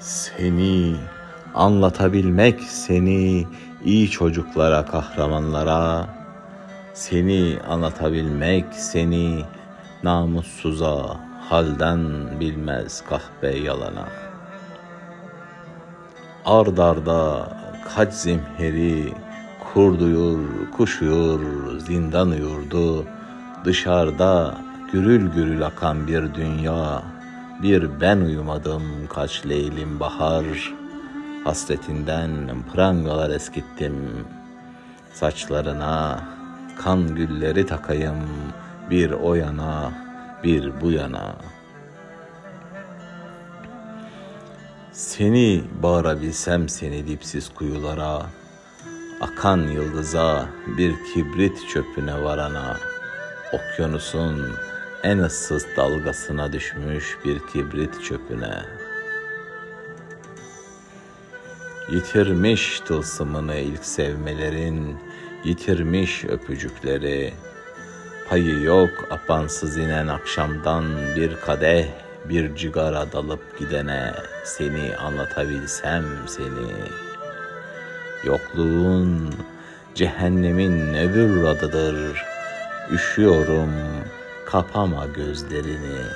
Seni anlatabilmek seni iyi çocuklara, kahramanlara. Seni anlatabilmek seni namussuza halden bilmez kahpe yalana. Ard arda kaç zemheri kurduyur, kuşuyur, zindan yurdu, dışarıda gürül gürül akan bir dünya, bir ben uyumadım kaç leylim bahar, hasretinden prangalar eskittim, saçlarına kan gülleri takayım, bir o yana, bir bu yana. Seni bağırabilsem seni dipsiz kuyulara, akan yıldıza bir kibrit çöpüne varana, okyanusun en ıssız dalgasına düşmüş bir kibrit çöpüne. Yitirmiş tılsımını ilk sevmelerin, yitirmiş öpücükleri, payı yok apansız inen akşamdan bir kadeh, bir cigara dalıp gidene, seni anlatabilsem seni. Yokluğun cehennemin öbür adıdır, üşüyorum, kapama gözlerini.